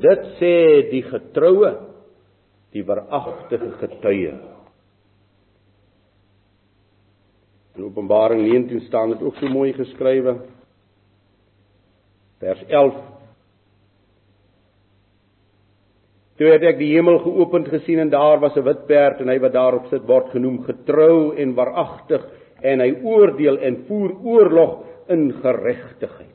dit sê die getroue, die waaragtige getuie. In Openbaring 19 staan dit ook so mooi geskrywe. Vers 11 Toe het ek die hemel geopend gesien en daar was 'n wit perd en hy wat daarop sit word genoem getrou en waaragtig en hy oordeel en voer oorlog in geregtigheid.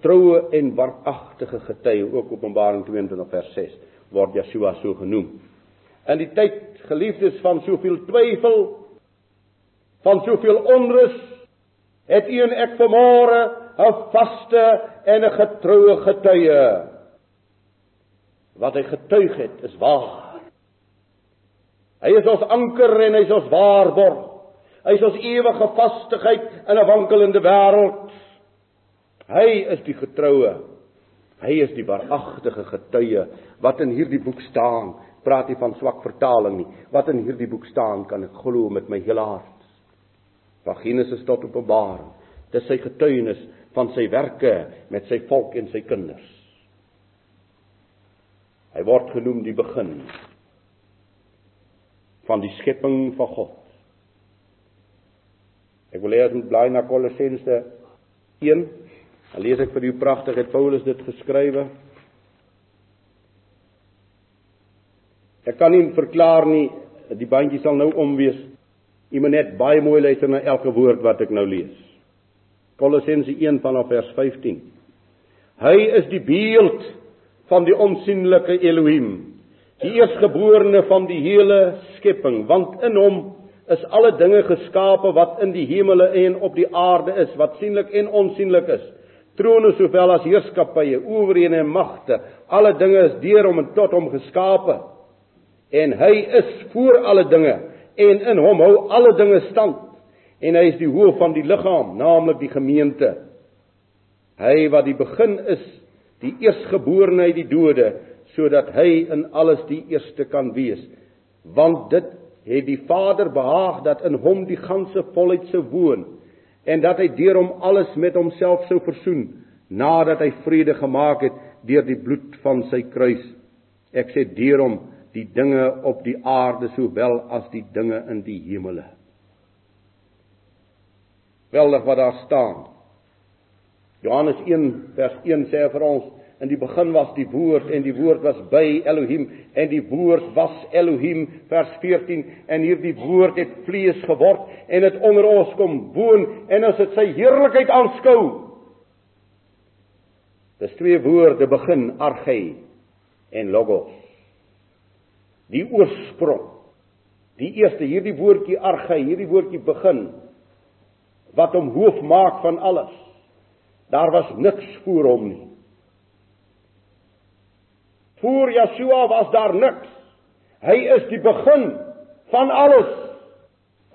Troue en waaragtige getuie ook Openbaring 22 vers 6 word Yeshua so genoem. In die tyd geliefdes van soveel twyfel van soveel onrus het u en ek vanmôre 'n vaste en 'n getroue getuie wat hy getuig het is waar. Hy is ons anker en hy is ons waarborg. Hy is ons ewige vastigheid in 'n wankelende wêreld. Hy is die getroue. Hy is die waaragtige getuie wat in hierdie boek staan. Praat nie van swak vertaling nie. Wat in hierdie boek staan, kan ek glo met my hele hart. Van Genesis tot Openbaring. Dis sy getuienis van sy werke met sy volk en sy kinders. Hy word genoem die begin van die skepping van God. Ek wil hê ons moet bly na Kolossense 1. Dan lees ek vir u pragtig het Paulus dit geskrywe. Ek kan nie verklaar nie, die bandjie sal nou om wees. U moet net baie mooi luister na elke woord wat ek nou lees. Kolossense 1 vanaf vers 15. Hy is die beeld van die onsigbare Elohim, die eerstgeborene van die hele skepping, want in hom is alle dinge geskape wat in die hemele en op die aarde is, wat sienlik en onsienlik is. Trone sowel as heerskappye, owerhede en magte, alle dinge is deur hom en tot hom geskape. En hy is voor alle dinge en in hom hou alle dinge stand. En hy is die hoof van die liggaam, naamlik die gemeente. Hy wat die begin is die eerstgeborene uit die dode sodat hy in alles die eerste kan wees want dit het die Vader behaag dat in hom die ganse volheid sou woon en dat hy deur hom alles met homself sou versoen nadat hy vrede gemaak het deur die bloed van sy kruis. Ek sê deur hom die dinge op die aarde sowel as die dinge in die hemele. Weldig wat daar staan. Johannes 1 vers 1 sê vir ons in die begin was die woord en die woord was by Elohim en die woord was Elohim vers 14 en hierdie woord het vlees geword en het onder ons kom woon en as dit sy heerlikheid aanskou Dis twee woorde begin arge en logos Die oorsprong Die eerste hierdie woordjie arge hierdie woordjie begin wat hom hoof maak van alles Daar was niks voor hom nie. Voor Yeshua was daar niks. Hy is die begin van alles.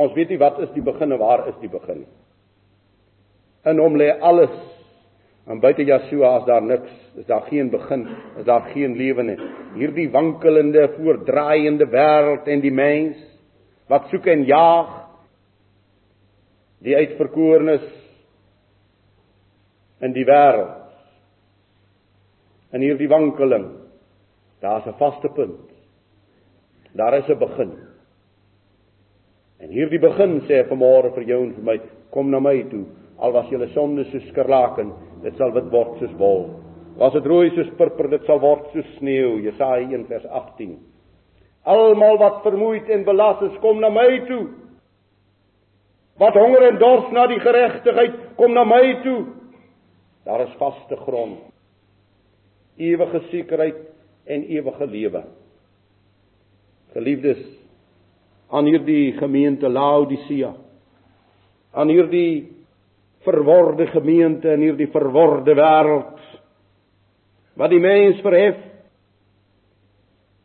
Ons weet nie wat is die begin en waar is die begin nie. In hom lê alles. En buite Yeshua is daar niks. Is daar geen begin, is daar geen lewe nie. Hierdie wankelende, voordraaiende wêreld en die mens wat soek en jaag die uitverkorenes in die wêreld. In hierdie wankeling, daar's 'n vaste punt. Daar is 'n begin. En hierdie begin sê vanmôre vir jou en vir my, kom na my toe. Al was julle sonde so skarlaken, dit sal wit word soos wol. Was dit rooi soos purper, dit sal word soos sneeu. Jesaja 1 vers 18. Almal wat vermoeid en belas is, kom na my toe. Wat honger en dors na die geregtigheid, kom na my toe. Daar is vaste grond. Ewige sekerheid en ewige lewe. Geliefdes, aan hierdie gemeente Laodicea, aan hierdie verworde gemeente in hierdie verworde wêreld wat die mens verhef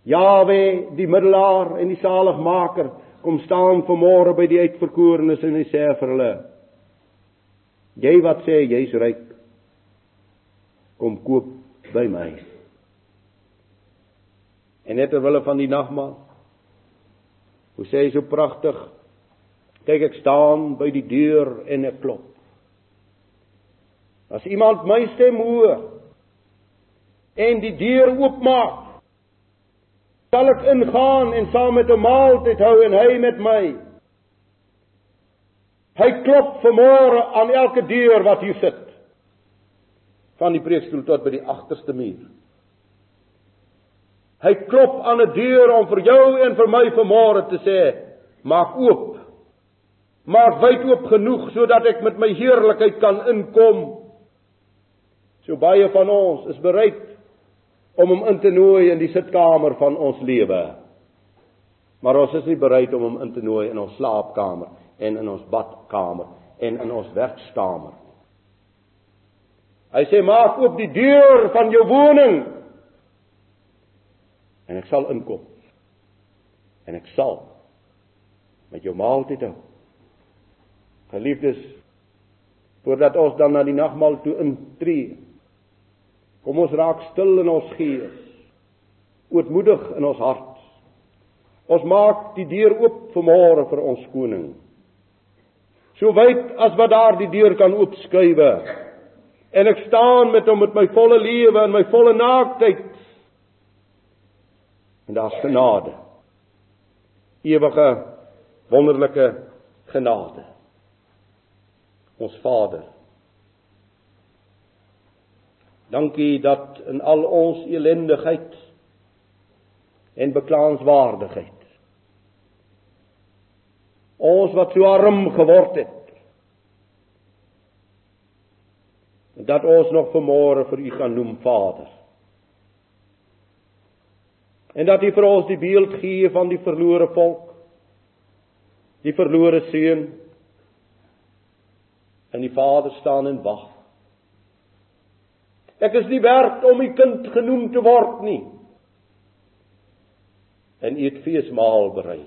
Jawe die middelaar en die saligmaker kom staan vanmôre by die uitverkorenes en hy sê vir hulle jy wat sê jy's ryk kom koop by my. En net terwyl van die nagmaal hoe sê hy so pragtig kyk ek staan by die deur en ek klop. As iemand my stem hoor en die deur oopmaak, sal ek ingaan en saam met hom maaltyd hou en hy met my. Hy klop vanmôre aan elke deur wat hier sit. Van die preekstoel tot by die agterste muur. Hy klop aan 'n deur om vir jou en vir my vanmôre te sê, maak oop. Maak wyd oop genoeg sodat ek met my heerlikheid kan inkom. So baie van ons is bereid om hom in te nooi in die sitkamer van ons lewe. Maar ons is nie bereid om hom in te nooi in ons slaapkamer en in ons badkamer en in ons werkskamer. Hy sê maak oop die deur van jou woning en ek sal inkom. En ek sal met jou maaltyd hou. Geliefdes, voordat ons dan na die nagmaal toe intree, kom ons raak stil in ons gees. Ootmoedig in ons hart. Ons maak die deur oop vir môre vir ons koning. So wyd as wat daar die deur kan oopskuiwe. En ek staan met hom met my volle lewe en my volle naaktheid En daar's genade. Ewige wonderlike genade. Ons Vader. Dankie dat in al ons elendigheid en beklaanswaardigheid ons wat so arm geword het dat ons nog vanmôre vir u kan noem Vader. En dat U vir ons die beeld gee van die verlore volk, die verlore seun. En die Vader staan en wag. Ek is nie werd om U kind genoem te word nie. En U het feesmaal berei.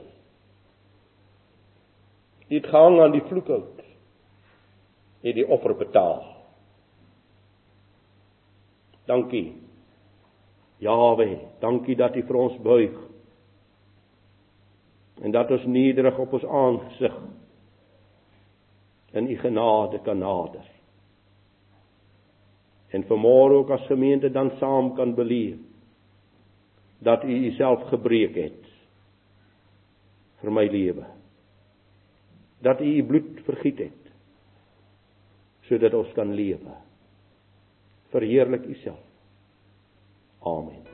U het gehang aan die vloekhout. U het die offer betaal. Dankie. Jawe, dankie dat U vir ons buig. En dat ons nederig op ons aangesig in U genade kan nader. En vanmôre ook as gemeente dan saam kan beleef dat U Uself gebreek het vir my lewe. Dat U U bloed vergiet het sodat ons kan lewe. Verheerlik Uself. Amen.